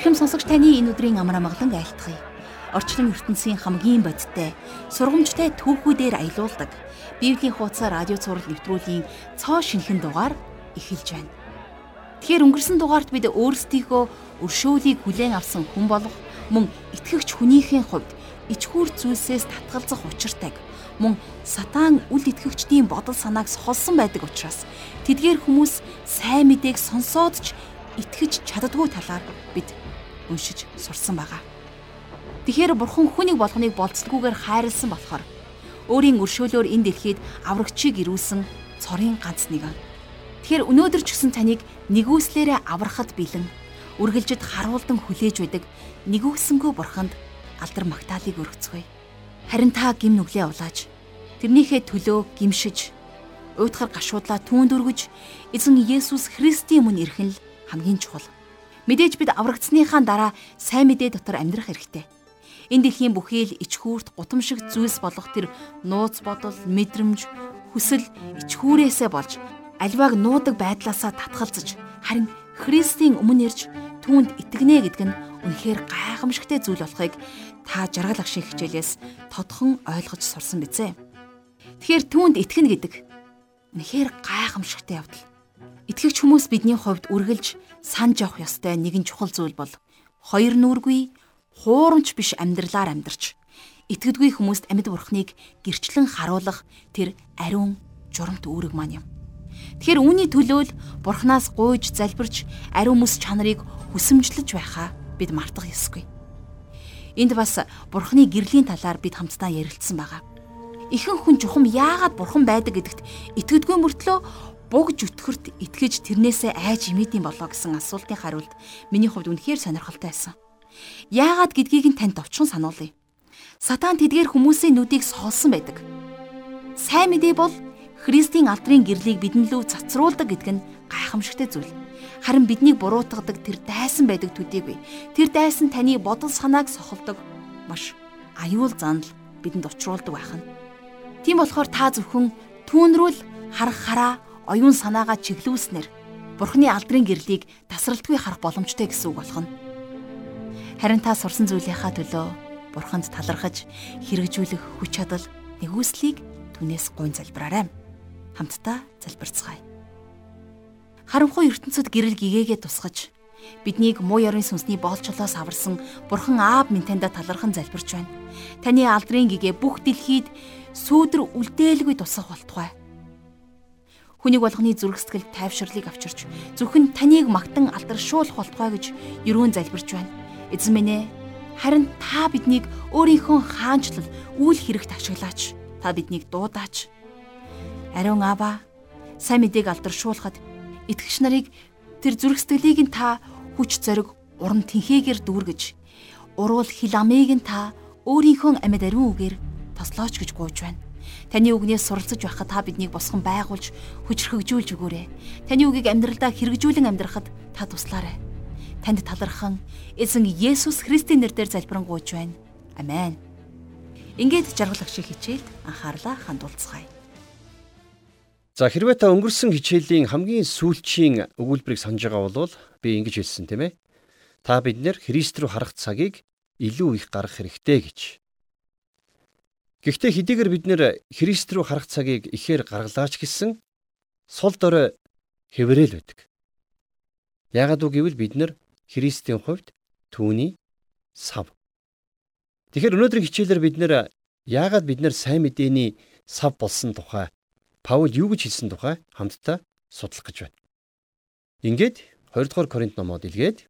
Архим сонсогч таны энэ өдрийн амар амгалан айлтгая. Орчлон ертөнцийн хамгийн бодиттой, сургамжтай түүхүүдээр аялуулдаг Библийн хуудас радио цаураар нэвтрүүлгийн цоо шинхэн дугаар эхэлж байна. Тэгэхээр өнгөрсөн дугаарт бид өөрсдийгөө өршөөлийг хүлээн авсан хүн болох мөн итгэгч хүнийхээ хувьд ичхүүр зүйлсээс татгалзах учиртайг мөн сатан үл итгэгчдийн бодол санааг сохолсон байдаг учраас тэдгээр хүмүүс сайн мэдээг сонсоод ч итгэж чаддгүй талаар бид уншиж сурсан байгаа. Тэгэхээр бурхан хүнийг болгоныг болцлогүйгээр хайрлсан болохоор өөрийн өршөөлөөр энэ дэлхийд аврагчийг ирүүлсэн цорын ганц нэгэн. Тэгэхээр өнөөдөр ч гэсэн таныг нэгүслээрээ аврахад бэлэн үргэлжид харуулдан хүлээж байдаг нэгүсэнгөө бурханд алдар магтаалыг өргөцгөөе. Харин та гим нүглээ улааж тэрнийхээ төлөө гимшиж уйтхар гашуудлаа түүнд өргөж эзэн Есүс Христийн өмнө ирэх нь хамгийн чухал. Мэдээж бид аврагдсныхаа дараа сайн мэдээ дотор амьдрах хэрэгтэй. Энэ дэлхийн бүхий л ичхүүрт гутамшиг зүйлс болох тэр нууц бодол, мэдрэмж, хүсэл ичхүүрээсээ болж альвааг нуудаг байдлаасаа татгалзаж харин Христийн өмнө ирж түүнд итгэнэ гэдг нь үнэхээр гайхамшигтай зүйл болохыг та жаргал агшийн хичээлээс тодхон ойлгож сурсан бизээ. Тэгэхээр түүнд итгэнэ гэдэг үнэхээр гайхамшигтай явдал. Итгэгч хүмүүс бидний хувьд үргэлж санаж явах ёстой нэгэн чухал зүйл бол хоёр нүргүй хуурамч биш амьдралаар амьдарч итгэдэггүй хүмүүст амьд бурхныг гэрчлэн харуулах тэр ариун журамт үүрэг маань юм. Тэгэхээр үүний төлөө л бурхнаас гуйж залбирч ариун мэс чанарыг хүсэмжлэж байхаа бид мартах ёсгүй. Энд бас бурхны гэрлийн талаар бид хамтдаа ярилцсан байгаа. Ихэнх хүн чухам яагаад бурхан байдаг гэдэгт итгэдэггүй мөртлөө буг зүтгэрт итгэж тэрнээсээ айж имээдийн болоо гэсэн асуултын хариулт миний хувьд үнэхээр сонирхолтой байсан. Яагаад гэдгийг нь танд товчхон сануулъя. Сатан тэдгээр хүмүүсийн нүдийг соолсон байдаг. Сайн мэдээ бол Христийн алдрын гэрлийг бидэн лүү цацруулдаг гэдэг нь гайхамшигтай зүйл. Харин биднийг буруутгадаг тэр дайсан байдаг төдийгүй. Тэр дайсан таны бодол санааг сохолдог маш аюул занал бидэнд учруулдаг байх нь. Тийм болохоор та зөвхөн түүнрүүл харах хараа оюун санаагаа чиглүүлснээр Бурхны алдрын гэрлийг тасралтгүй харах боломжтой гэсэн үг болох нь. Харин та сурсан зүйлийнхаа төлөө Бурханд талархаж хэрэгжүүлэх хүч чадал нэгүслийг түнээс гуйн залбираарай. Хамтдаа залбирцгаая. Харанхуй ертөнцид гэрэл гэгээгээ тусгаж биднийг муу ёрын сүнсний боолчлоос аварсан Бурхан Аав минь таньда талархан залбирч байна. Таны алдрын гэгээ бүх дэлхийд сүүдэр үлдээлгүй тусах болтугай Хүнийг болгоны зүрх сэтгэл тайвширлыг авчирч зөвхөн таныг магтан алдаршуулах болтугай гэж ерөөн залбирч байна. Эзэн минь ээ харин та биднийг өөрийнхөө хаанчлал үйл хэрэгт ашиглаач. Та биднийг дуудаач. Ариун Аава сайн мэдээг алдаршуулахад итгэгч нарыг тэр зүрх сэтгэлийг нь та хүч зориг уран тэнхээгээр дүүргэж уруул хил амыг нь та өөрийнхөө амьд ариун үгээр тослооч гэж гуйж байна. Таны үгнээс суралцж байхад та биднийг босгон байгуулж, хүчрхэгжүүлж өгөөрэй. Таны үгийг амьдралдаа хэрэгжүүлэн амьдрахад та туслаарай. Танд талархан эзэн Есүс Христийн нэрээр залбирanгуйч байна. Амен. Ингээд жаргалах шиг хичээлд анхаарлаа хандуулцгаая. За хэрвээ та өнгөрсөн хичээлийн хамгийн сүүлчийн өгүүлбэрийг санаж байгаа бол би ингэж хэлсэн тийм ээ. Та бид нэр Христ рүү харах цагийг илүү их гаргах хэрэгтэй гэж Гэхдээ хэдийгээр бид нэр Христ рүү харах цагийг ихээр гаргалаач гэсэн сул дорой хэврээл байдаг. Яагад үг гэвэл бид нэр Христийн хувьд түүний сав. Тэгэхээр өнөөдрийн хичээлээр бид нэр яагаад бид нэр сайн мэдээний сав болсон тухай Паул юу гэж хэлсэн тухай хамтдаа судлах гэж байна. Ингээд 2 дугаар Коринт номоод илгээд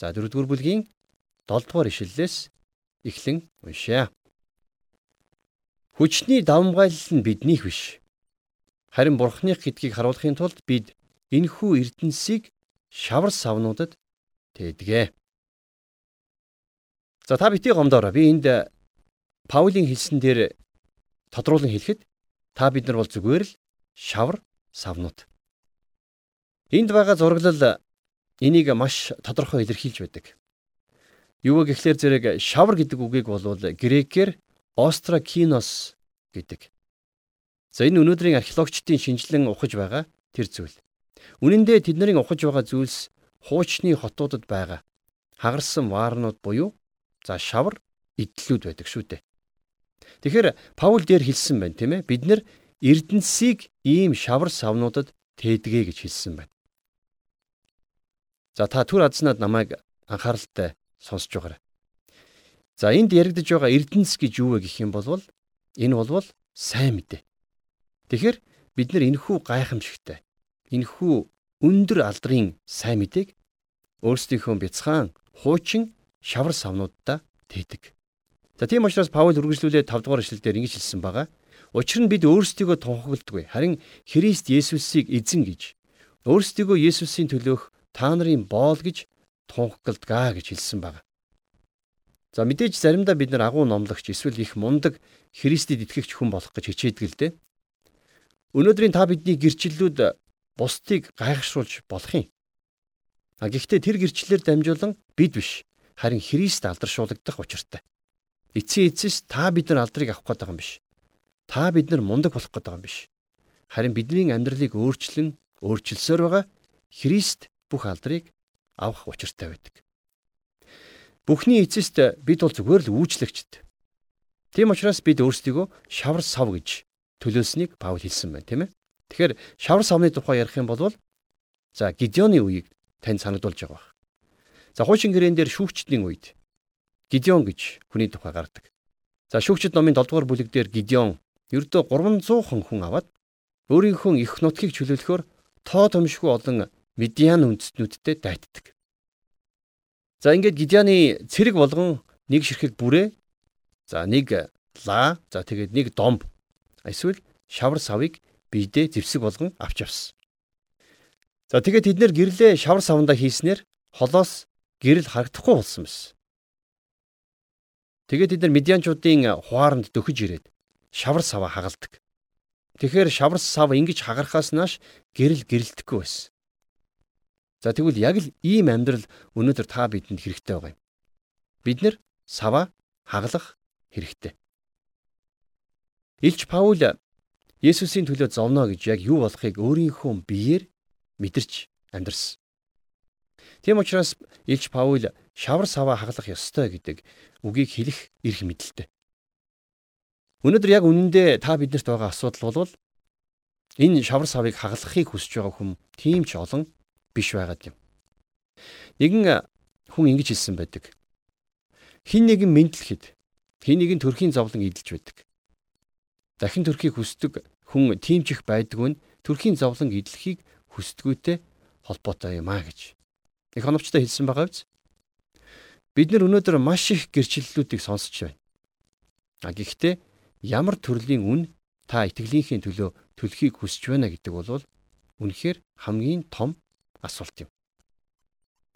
за 4 дугаар бүлгийн 7 дугаар ишлэлээс эхлэн уншъя. Хүчний давмгайлал нь биднийх биш. Харин Бурхных гэдгийг харуулахын тулд бид энэхүү эрдэнсийг шавар савнуудад тээдгээ. За та битгий гомдоорой. Би энд Паулийн хэлсэн дээр тодруулан хэлэхэд та бид нар бол зүгээр л шавар савнууд. Энд байгаа зураглал энийг маш тодорхой илэрхийлж байдаг. Юу гэхлээр зэрэг шавар гэдэг үгийг бол грекээр остракинос гэдэг. За энэ өнөөдрийн археологчдын шинжилэн ухаж байгаа тэр зүйл. Үнэн дээр тэдний ухаж байгаа зүйлс хуучны хотуудад байгаа. хагарсан ваарнууд буюу за шавар идлүүд байдаг шүү дээ. Тэгэхээр Паул дээр хэлсэн байна тийм ээ. Бид нэр Эрдэнсийг ийм шавар савнуудад тээдгээ гэж хэлсэн байна. За та түр азнаад намайг анхааралтай сонсож байгаарай. За энд яригдж байгаа Эрдэнэс гэж юу вэ гэх юм бол энэ болвол сайн мэдээ. Тэгэхээр бид нар энэхүү гайхамшигтай энэхүү өндөр алдрын сайн мэдээг өөрсдийнхөө бяцхан хуучин шавар савнуудаа тээдэг. За тийм учраас Паул үргэлжлүүлээд 5 дугаар эшлэлдэр ингэж хэлсэн байгаа. Учир нь бид өөрсдийгөө тунхагладаггүй. Харин Христ Есүсийг эзэн гэж өөрсдийгөө Есүсийн төлөөх та нарын боол гэж тунхагладгаа гэж хэлсэн байна. За мэдээж заримдаа бид нар агуу номлогч эсвэл их мундаг Христэд итгэгч хүн болох гэж хичээдэг л дээ. Өнөөдрийн та бидний гэрчлэлүүд бусдыг гайхшруулж болох юм. А гэхдээ тэр гэрчлэлээр дамжуулан бид биш харин Христ алдаршуулагдах учиртай. Эцсийн эцэс та бид нар алдрыг авах байгаа юм биш. Та бид нар мундаг болох байгаа юм биш. Харин бидний амьдралыг өөрчлөн өөрчилсөөр байгаа Христ бүх алдрыг авах учиртай байдаг. Бүхний эцэст бид бол зүгээр л үйлчлэгчд. Тийм учраас бид өөрсдийгөө шавар сав гэж төлөөснийг Паул хэлсэн байна, тийм ээ. Тэгэхээр шавар савны тухай ярих юм бол за Гидеоны үеийг танд санагдуулж байгаа баг. За хуучин гэрээн дээр шүүгчдийн үед Гидеон гэж хүний тухай гардаг. За шүүгчд номын 7 дугаар бүлэг дээр Гидеон ердөө 300 хүн аваад өөрийнхөө их нутгийг чөлөөлөхөөр тоо томшгүй олон Медиан үндэстнүүдтэй дайтдаг. За ингээд Гидеаны цэрэг болгон нэг ширхэг бүрээ за нэг лаа за тэгээд нэг домб эсвэл шавар савыг биедээ зэвсэг болгон авч явсан. За тэгээд тэд нэр гэрлээ шавар саванда хийснээр холоос гэрэл харагдахгүй болсон байсан. Тэгээд тэд нар медианчуудын хуааранд дөхөж ирээд шавар саваа хагалдаг. Тэгэхээр шавар сав ингэж хагарахаас нааш гэрэл гэрэлтэхгүй байсан. За тэгвэл яг л ийм амьдрал өнөөдөр та бидэнд хэрэгтэй байгаа юм. Бид нэр сава хаглах хэрэгтэй. Илч Паул Есүсийн төлөө зовно гэж яг юу болохыг өөрийнхөө биеэр мэдэрч амьдарсан. Тийм учраас Илч Паул шавар сава хаглах ёстой гэдэг үгийг хэлэх эрх мэдэлтэй. Өнөөдөр яг үнэндээ та биднэрт байгаа асуудал бол энэ шавар савыг хаглахыг хүсэж байгаа хүн тийм ч олон биш байгаад юм. Нэгэн хүн ингэж хэлсэн байдаг. Хин нэгэн мэдлэхэд хин нэгэн төрхийн зовлон идэлж байдаг. Дахин төрхийг хүсдэг хүн тийм ч их байдгүй нь төрхийн зовлон идэлхийг хүсдгүйтэй холбоотой юм а гэж. Их оновчтой хэлсэн байгаа биз? Бид нар өнөөдөр маш их гэрчлэлүүдийг сонсч байна. А гэхдээ ямар төрлийн үн та итгэлийнхээ төлөө төлөхийг хүсэж байна гэдэг бол үнэхээр хамгийн том асуулт юм.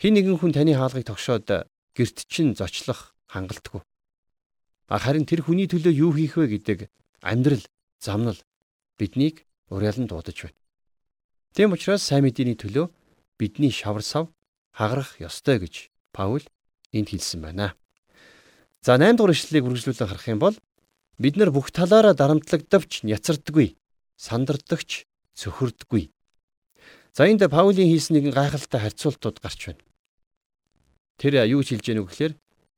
Хин нэгэн хүн таны хаалгыг тогшоод гэрт чинь зочлох хангалтгүй. Харин тэр хүний төлөө юу хийх вэ гэдэг амьдрал, замнал биднийг уриалан дуудаж байна. Тэм учраас сайн мэдээний төлөө бидний шавар сав хагарах ёстой гэж Паул энд хэлсэн байна. За 8 дугаар ишлэлийг үргэлжлүүлэн харах юм бол бид нар бүх талаараа дарамтлагдавч няцардаггүй, сандардагч цөхөрдөггүй. За энд Паулийн хийсэн нэгэн гайхалтай харьцуултууд гарч байна. Тэр юу хэлж вэ гэхээр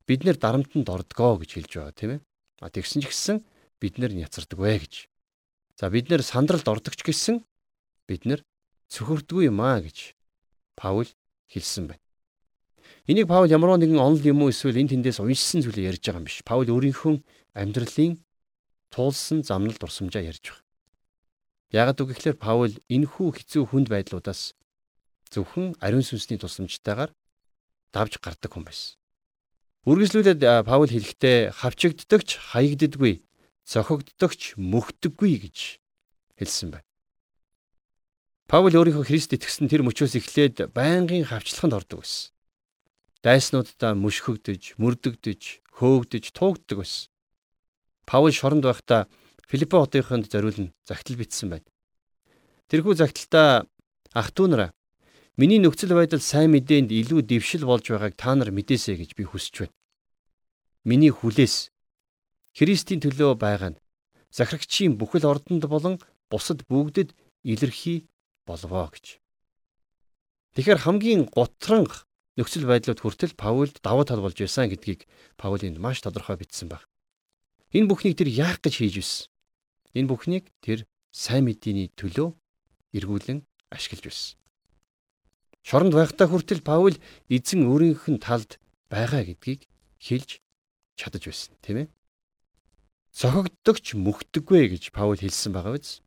бид нэр дарамтанд ордгоо гэж хэлж байгаа тийм ээ. А тэгсэн ч гэсэн бид нэр няцардаг вэ гэж. За бид нэр сандралд ордог ч гэсэн бид нэр цөхөрдгүй юм аа гэж Паул хэлсэн байна. Энийг Паул ямар нэгэн онол юм уу эсвэл энэ тэндээс уншсан зүйлээ ярьж байгаа юм биш. Паул өөрийнхөө амьдралын туулсан замнал дурсамжаа ярьж байгаа. Яагад үг гэхээр Паул энэхүү хэцүү хүнд байдлуудаас зөвхөн ариун сүнсний тусламжтайгаар давж гардаг хүн байсан. Үргэлжлүүлээд Паул хэлэхдээ хавчигддагч хаягддаггүй, зохигддагч мөхдөггүй гэж хэлсэн байна. Паул өөрийнхөө Христ итгэсэн тэр мөчөөс эхлээд байнгын хавчлаханд ордог байсан. Дайснуудаа мөшгөгдөж, мөрдөгдөж, хөөгдөж, туугддаг байсан. Паул шоронд байхдаа Филиппо хотынд зориулна загтал бичсэн байна. Тэрхүү загталтаа ах トゥ нараа миний нөхцөл байдал сайн мэдээнд илүү дэвшил болж байгааг та нар мэдээсэй гэж би хүсэж байна. Миний хүлээс Христийн төлөө байгаа нь захирагчийн бүхэл ордонд болон бусад бүгдэд илэрхий болвоо гэж. Тэгэхээр хамгийн гутранг нөхцөл байдлууд хүртэл Паулд давуу тал болж байсан гэдгийг Паулинд маш тодорхой бичсэн баг. Энэ бүхнийг тэр яах гэж хийж байсан? Энэ бүхнийг тэр сайн мэдээний төлөө эргүүлэн ашиглаж байсан. Шоронд байхдаа хүртэл Паул эзэн өөрийнх нь талд байгаа гэдгийг хэлж чадаж байсан, тийм ээ? Цохогддогч мөхдөггүй гэж Паул хэлсэн байгаа биз?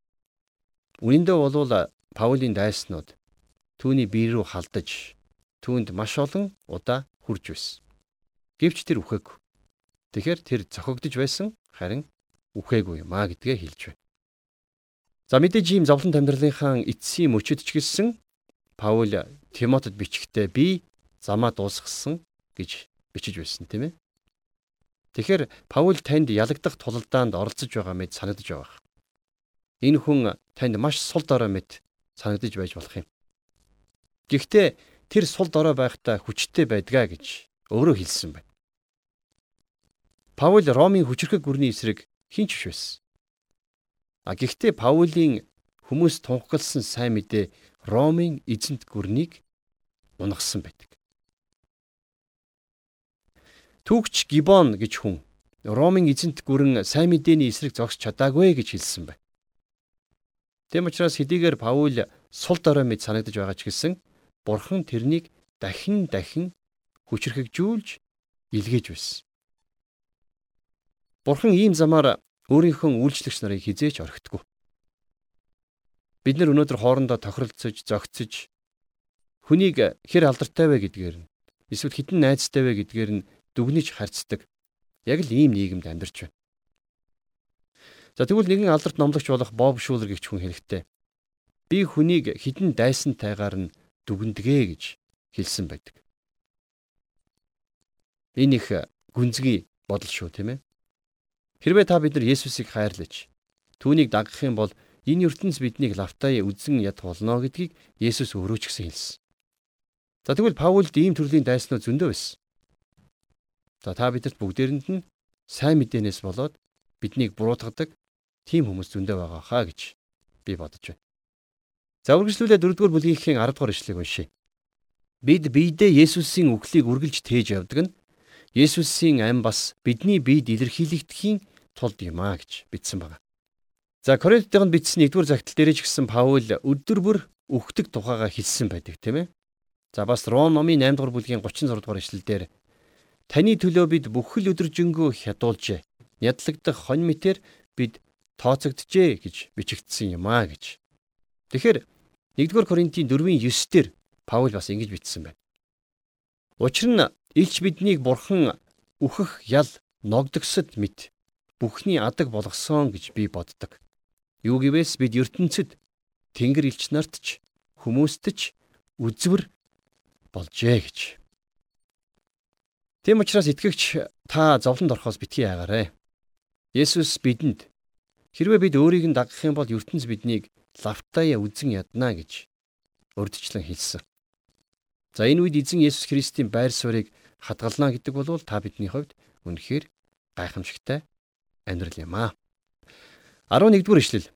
Үнэндээ болвол Паулийн дайснууд түүний бие рүү халдаж түүнд маш олон удаа хурж байсан. Гэвч тэр үхээгүй. Тэгэхээр тэр цохогдож байсан харин үхээгүй юм а гэдгээ хэлж байна. За мэдээж ийм зовлон амьдралынхаа эцсийн мөчөд ч гэсэн Паул Тимотед бичгтээ би замаа дуусгасан гэж бичиж байсан тийм ээ. Тэгэхээр Паул танд ялагдах тулалдаанд оролцож байгаа мэд санагдаж байгаа. Энэ хүн танд маш сул дорой мэд санагдаж байж болох юм. Гэхдээ тэр сул дорой байхдаа хүчтэй байдгаа гэж өөрөө хэлсэн байна. Паул Ромын хүчрхэг гүрний эсрэг хинч биш байсан. А гэхдээ Паулийн хүмүүс тунхагласан сайн мэдээ Ромын эзэнт гүрнийг унгасан байдаг. Түүгч Гибон гэж хүн Ромын эзэнт гүрэн сайн мэдээний эсрэг зогсож чадаагүй гэж хэлсэн байна. Тэм учраас хэдийгээр Паул сул дорой мэд санагдаж байгаа ч гэсэн Бурхан тэрнийг дахин дахин хүчрхэгжүүлж илгээж байсан. Бурхан ийм замаар өөрийнхөө үйлчлэгч нарыг хизээч орхитгүй. Бид нар өнөөдөр хоорондоо тохиролцож, зөгцөж хүнийг хэр алдартай вэ гэдгээр нь эсвэл хитэн найзтай вэ гэдгээр нь дүгнэж харьцдаг. Яг л ийм нийгэмд амьдарч байна. За тэгвэл нэгэн алдарт номлогч болох Боб Шулер гихч хүн хэлэхдээ би хүнийг хитэн дайсантайгаар нь дүгнэдэгэ гэж хэлсэн байдаг. Энэ их гүнзгий бодол шүү, тийм ээ. Хэрвээ та бид нар Есүсийг хайрлаж түүнийг дагах юм бол энэ ертөнц биднийг лавтаа үзэн яд болно гэдгийг Есүс өөрөө ч гэсэн хэлсэн. За тэгвэл Паулд ийм төрлийн дайснууд зөндөө байсан. За та бидэрт бүгдээрэнд нь сайн мэдээнээс болоод биднийг буруутгадаг тийм хүмүүс зөндөө байгаа хаа гэж би бодож байна. За үргэлжлүүлээ 4-р бүлгийнхээ 10-р ишлэгийг уншъя. Бид биедээ Есүсийн үхлийг үргэлж тээж явдаг нь Есүсийн ам бас бидний биед илэрхийлэгдэхийн тулд юм а гэж бичсэн байна. За Коринтын бичсэн 1-р загтал дээр ч гэсэн Паул өдөр бүр үхдэг тухайга хэлсэн байдаг тийм ээ. За бас Ром номын 8-р бүлгийн 36-р эшлэлдэр таны төлөө бид бүхэл өдржингөө хядуулжээ. Ядлагдах хонь мэтэр бид тооцогджээ гэж бичигдсэн юм а гэж. Тэгэхээр 1-р Коринтын 4-ийн 9-дэр Паул бас ингэж бичсэн байна. Учир нь Илч биднийг бурхан үхэх ял ногдгсод мэд бүхний адаг болгосон гэж би боддог. Юу гэвээс бид ертөнцид Тэнгэр илч нарт ч хүмүүст ч үзвэр болжээ гэж. Тэм учраас итгэгч та зовлонд орохоос битгий яагаарэ. Есүс бидэнд хэрвээ бид өөрийг нь дагах юм бол ертөнц биднийг лавтая үзэн ядна гэж урдчлан хэлсэн. За энэ үед эзэн Есүс Христийн байр суурийг хадгална гэдэг бол та бидний хувьд үнэхээр гайхамшигтай амьдрал юм аа. 11-р эшлэл.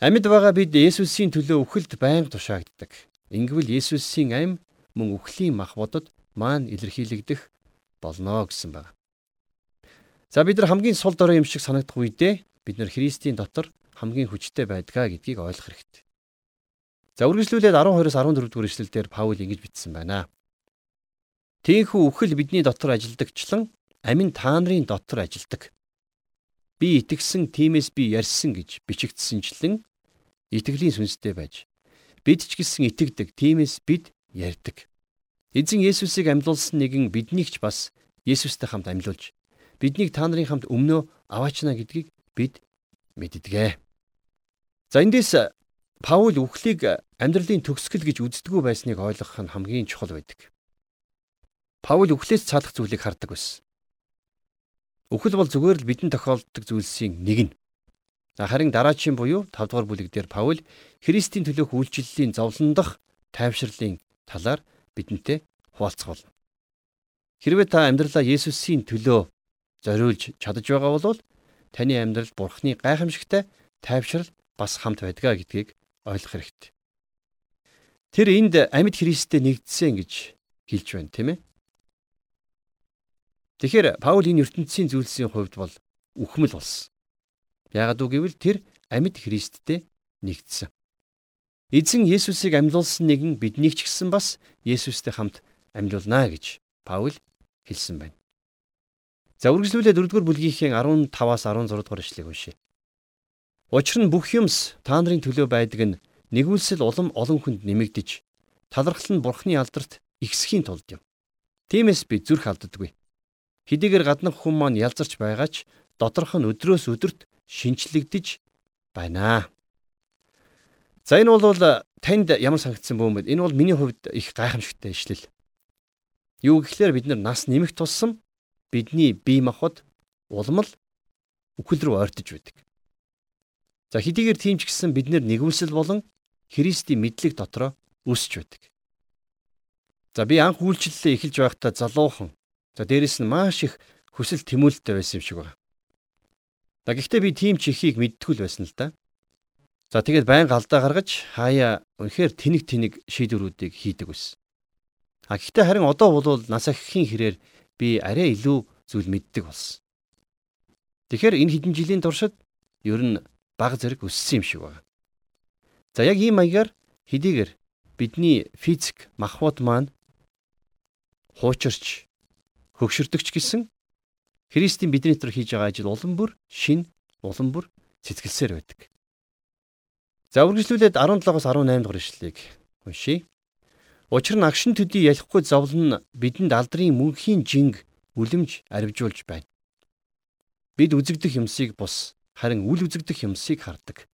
Амьд байгаа бид Есүсийн төлөө үхэлд байнга тушаагддаг. Ингэвэл Есүсийн ам мөн үхлийн мах бодод маань илэрхийлэгдэх болно гэсэн байна. За бид нар хамгийн сул дорой юм шиг санагдах үедээ бид нар Христийн дотор хамгийн хүчтэй байдгаа гэдгийг ойлгох хэрэгтэй. За үргэлжлүүлээд 12-оос 14 дугаар эшлэлдэр Паул ингэж бичсэн байна. Тийхүү үхэл бидний дотор ажилдагчлан амин та нарын дотор ажилдаг. Би итгэсэн тиймээс би ярьсан гэж бичигдсэнчлэн итгэлийн сүнстэй байж бид ч гэсэн итгэдэг тиймээс бид ярьдаг. Эзэн Есүсийг амьлуулсан нэгэн биднийг ч бас Есүстэй хамт амьлуулж биднийг та нарын хамт өмнөө аваачна гэдгийг бид мэддэгэ. За эндээс Паул үхлийг амьдралын төгсгөл гэж үздэггүй байсныг ойлгох нь хамгийн чухал байдаг. Паул үхлээс цаадах зүйлийг хардаг байсан. Үхэл бол зүгээр л бидэнд тохиолддог зүйлсийн нэг нь. Харин дараачийн буюу 5 дугаар бүлэг дээр Паул Христийн төлөөх үйлчлэлийн зовлондох тайвширлын талаар бидэнтэй хуваалцах болно. Хэрвээ та амьдралаа Есүсийн төлөө зориулж чадаж байгаа бол таны амьдрал Бурхны гайхамшигтай тайвшрал бас хамт байдгаа гэдгийг ойлгох хэрэгтэй. Тэр энд амьд Христтэй нэгдсэн гэж хэлж байна, тийм ээ. Тэгэхээр Паул энэ ертөнцийн зүйлсийн хувьд бол үхмэл болсон. Яагад үг гэвэл тэр амьд Христтэй нэгдсэн. Эзэн Есүсийг амьлуулсан нэгэн биднийг ч гэсэн бас Есүстэй хамт амьлуулна гэж Паул хэлсэн байна. За үргэлжлүүлээд 4-р бүлгийнхээ 15-аас 16 дугаар ишлэгийг уншъя. Учир нь бүх юмс та нарын төлөө байдаг нь нэгүүлсэл улам олон хүнд нэмэгдэж талархал нь бурхны алдарт ихсхийн тулд юм. Тиймээс би зүрх алддаггүй. Хэдийгээр гаднах хүн маань ялзарч байгаа ч доторх нь өдрөөс өдөрт шинчлэгдэж байна. За энэ бол танд ямар санагдсан бөөмөд энэ бол миний хувьд их гайхамшигтай ишлэл. Юу гэхээр бид нар нас нэмэх тусам бидний бие махбод улмал үхэл рүү ойртож байдаг. За хэдийгээр тийм ч гэсэн бид нэгүсэл болон Христийн мэдлэг дотроо өсөж байдаг. За би анх үйлчлэлээ эхэлж байхдаа залуухан. За дээрэс нь маш их хүсэл тэмүүлэлтэй байсан юм шиг байна. За гэхдээ би тийм ч ихийг мэдтгүл байсан л да. За тэгээд байн галдаа гаргаж хаяа үнэхээр тэнэг тэнэг шийдвэрүүдийг хийдэг байсан. А гэхдээ харин одоо бол нас ахихын хэрээр би арай илүү зүйл мэддэг болсон. Тэгэхээр энэ хэдэн жилийн туршид ер нь баг зэрэг өссөн юм шиг байна. За яг ийм маягаар хэдийгээр бидний физик махбод маань хуучирч хөгшөрдөгч гэсэн Христийн бидний дотор хийж байгаа ажил улам бүр шин улам бүр цэцгэлсээр байдаг. За үргэлжлүүлээд 17-оос 18 дугаар ишлэлийг уншийе. Учир нь агшин төдий ялахгүй зовлон бидэнд алдрын мөнхийн жинг үлэмж арвижуулж байна. Бид үзэгдэх юмсыг бус харин үл үзэгдэх юмсыг хардаг.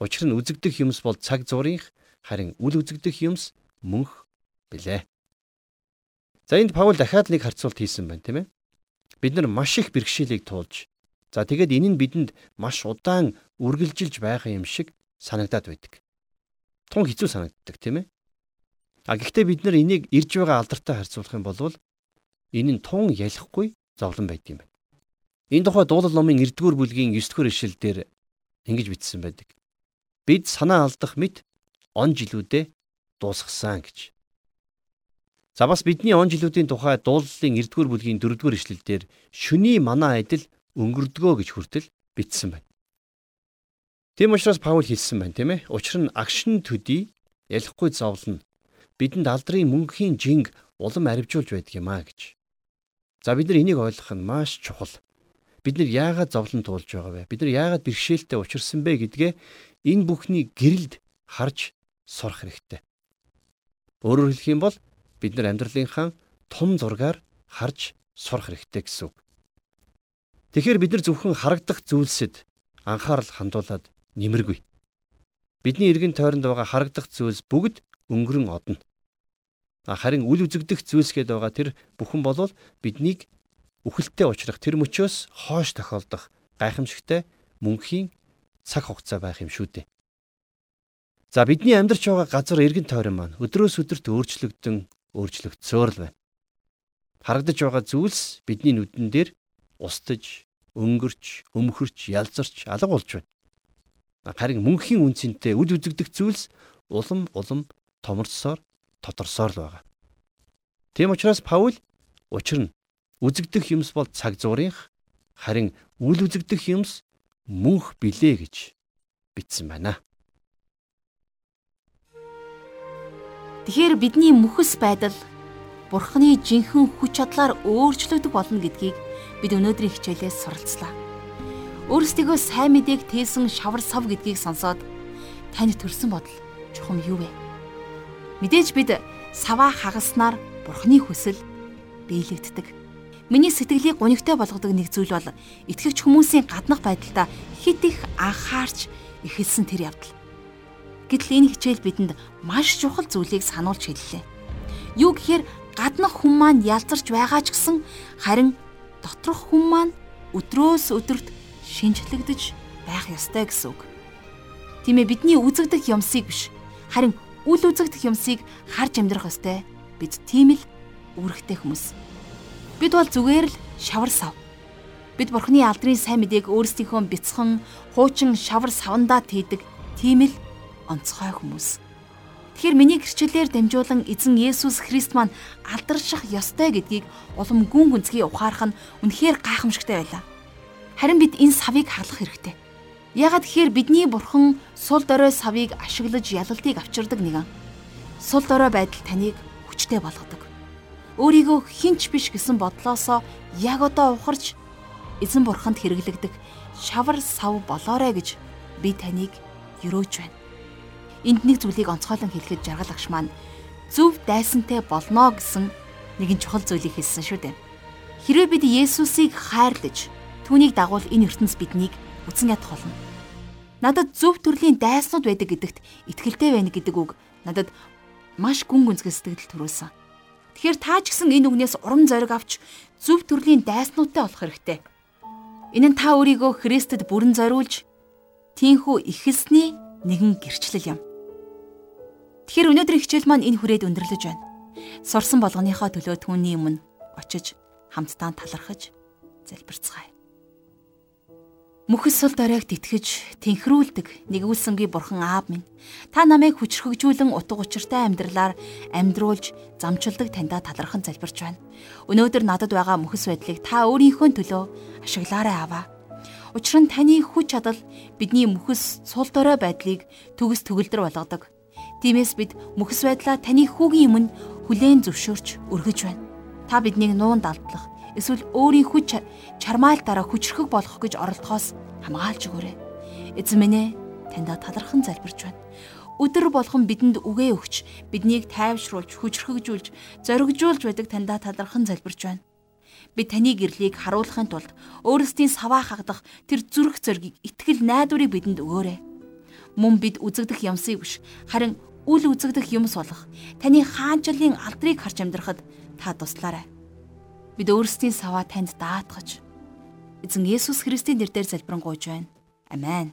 Учир нь үзэгдэх юмс бол цаг зуурынх харин үл үзэгдэх юмс мөнх билээ. За энд Паул дахиад нэг харьцуулт хийсэн байна тийм ээ. Бид нар маш их бэрхшээлийг туулж за тэгээд энэ нь бидэнд маш удаан үргэлжилж байгаа юм шиг санагдаад байдаг. Тун хэцүү санагддаг тийм ээ. А гэхдээ бид нар энийг ирж байгаа алдартай харьцуулах юм бол энэ нь тун ялахгүй зовлон байдаг юм байна. Энэ тухай дуулал номын 9-р бүлгийн 9-р ишлэл дээр ингэж бичсэн байдаг. Бид санаа алдах мэт он жилүүдээ дуусгасан гэж. За бас бидний он жилүүдийн тухай дуулалын 9-р бүлгийн 4-р ишлэл дээр шүний манаа адил өнгөрдгөө гэж хүртэл бичсэн байна. Тийм учраас Паул хэлсэн байна, тийм ээ. Учир нь агшин төдий ялахгүй зовлон бидэнд алдрын мөнхийн жинг улам арвижуулж байдаг юм а гэж. За бид нар энийг ойлгох нь маш чухал бид нар яагаад зовлон туулж байгаа вэ? Бид нар яагаад бэрхшээлтэй учирсан бэ гэдгээ энэ бүхний гэрэлд харж сурах хэрэгтэй. Өөрөөр хэлэх юм бол бид нар амьдралынхаа том зургаар харж сурах хэрэгтэй гэсэн үг. Тэгэхээр бид нар зөвхөн харагдах зүйлсэд анхаарал хандуулад нэмэргүй. Бидний эргэн тойронд байгаа харагдах зүйлс бүгд өнгөрөн одно. Харин үл үзэгдэх зүйлс гээд байгаа тэр бүхэн болвол биднийг үхэлтэд учрах тэр мөчөөс хоош тохиолдох гайхамшигтай мөнхийн цаг хугацаа байх юм шүү дээ. За бидний амьдарч байгаа газар эргэн тойрон маань өдрөөс өдөрт өөрчлөгдөн өөрчлөгдсөөр л байна. Харагдаж байгаа зүйлс бидний нүдэн дээр устж, өнгөрч, өмхөрч, ялзарч алга болж байна. Харин мөнхийн үнцэнтэй үд үзэгдэх зүйлс улам улам томорцсоор тоторсоор л байгаа. Тийм учраас Паул учир нь Үзэгдэх юмс бол цаг зуурынх харин үл үзэгдэх юмс мөнх билээ гэж бичсэн байна. Тэгэхээр бидний мөхс байдал Бурхны жинхэнэ хүч чадлаар өөрчлөгдөх болно гэдгийг бид өнөөдрийн хичээлээс суралцлаа. Өөрсдөө сайн мэдээг тээсэн шавар сав гэдгийг сонсоод танд төрсэн бодол чухам юу вэ? Мэдээж бид саваа хагаснаар Бурхны хүсэл биелэгддэг. Миний сэтгэлийг гонигтай болгодог нэг зүйл бол итгэгч хүмүүсийн гаднах байдалтай хит их анхаарч эхэлсэн тэр явдал. Гэтэл энэ хичээл бидэнд маш чухал зүйлийг сануулж хэллээ. Юу гэхээр гаднах хүн маань ялзарч байгаа ч гэсэн харин доторх хүн маань өдрөөс өдөрт шинжлэгдэж байх ёстой гэсэн үг. Тийм ээ бидний үзэгдэх юмсыг биш харин үл үзэгдэх юмсыг харж амьдрах ёстой. Бид тийм л үүрэгтэй хүмүүс. Бид бол зүгээр л шавар сав. Бид Бурхны алдрын сайн мэдээг өөрсдийнхөө бяцхан хуучин шавар савандаа тийдэг тийм л онцгой хүмүүс. Тэгэхээр миний гэрчлэлээр дамжуулан эзэн Есүс Христ маань алдарших ёстой гэдгийг улам гүн гүнзгий ухаарах нь үнэхээр гайхамшигтай байлаа. Харин бид энэ савыг харлах хэрэгтэй. Ягаад гэхээр бидний бурхан сул дорой савыг ашиглаж ялалтыг авчирдаг нэгэн. Сул дорой байдал таныг хүчтэй болгодог. Өөрийгөө хинч биш гэсэн бодлоосоо яг одоо ухарч эзэн бурханд хэрэглэгдэх шавар сав болоорой гэж би таныг юрөөж байна. Энд нэг зүйлийг онцгойлон хэлэхэд жаргал агш маань зөв дайсантай болно гэсэн нэгэн чухал зүйлийг хэлсэн шүү дээ. Хэрвээ бид Есүсийг хайрлаж түүнийг дагуул энэ ертөнц биднийг үтсэн ядах болно. Надад зөв төрлийн дайснууд байдаг гэдэгт итгэлтэй байна гэдэг үг надад маш гүн гүнзгий сэтгэл төрүүлсэн. Тэгэхээр та ч гэсэн энэ үгнээс урам зориг авч зөв төрлийн дайснуудтай болох хэрэгтэй. Энэ нь та өөрийгөө Христэд бүрэн зориулж тийхүү ихэсний нэгэн гэрчлэл юм. Тэгэхээр өнөөдрийн хичээл маань энэ хүрээд өндөрлөж байна. Сурсан болгоныхоо төлөө түүний өмнө очиж хамтдаа талархаж залбирцгаая. Мөхөс сул доройг тэтгэж тэнхрүүлдэг нэгүүлсэнгүй бурхан аав минь та намайг хүчрхэгжүүлэн утга учиртай амьдралаар амьдруулж замчилдаг таньда талархан залбирч байна. Өнөөдөр надад байгаа мөхөс байдлыг та өөрийнхөө төлөө ашиглаарай аваа. Учир нь таны хүч чадал бидний мөхөс сул дорой байдлыг төгс төгөлдөр болгодог. Тиймээс бид мөхс байдлаа таны хүүгийн өмнө хүлээн зөвшөөрч өргөж байна. Та биднийг нуун далдлах эсвэл өөрийн хүч чармаалтаараа хүчрхэг болгох гэж оролдохоос хамгаалж өгөөрэй. Эзэн минь ээ таньда талархан залбирч байна. Өдөр болгон бидэнд үгээ өгч, биднийг тайвшруулж, хүчрхэгжүүлж, зоригжуулж байдаг таньда талархан залбирч байна. Бид таны гэрлийг харуулахын тулд өөрсдийн саваа хагдах тэр зүрх зоригийг итгэл найдварыг бидэнд өгөөрэй мөн бид үзэгдэх юмсыг биш харин үл үзэгдэх юмс болох таны хаанчлалын алдрыг харж амьдрахад та туслаарай. Бид өөрсдийн саваа танд даатгаж эзэн Есүс Христийн нэрээр залбирanгуйж байна. Амен.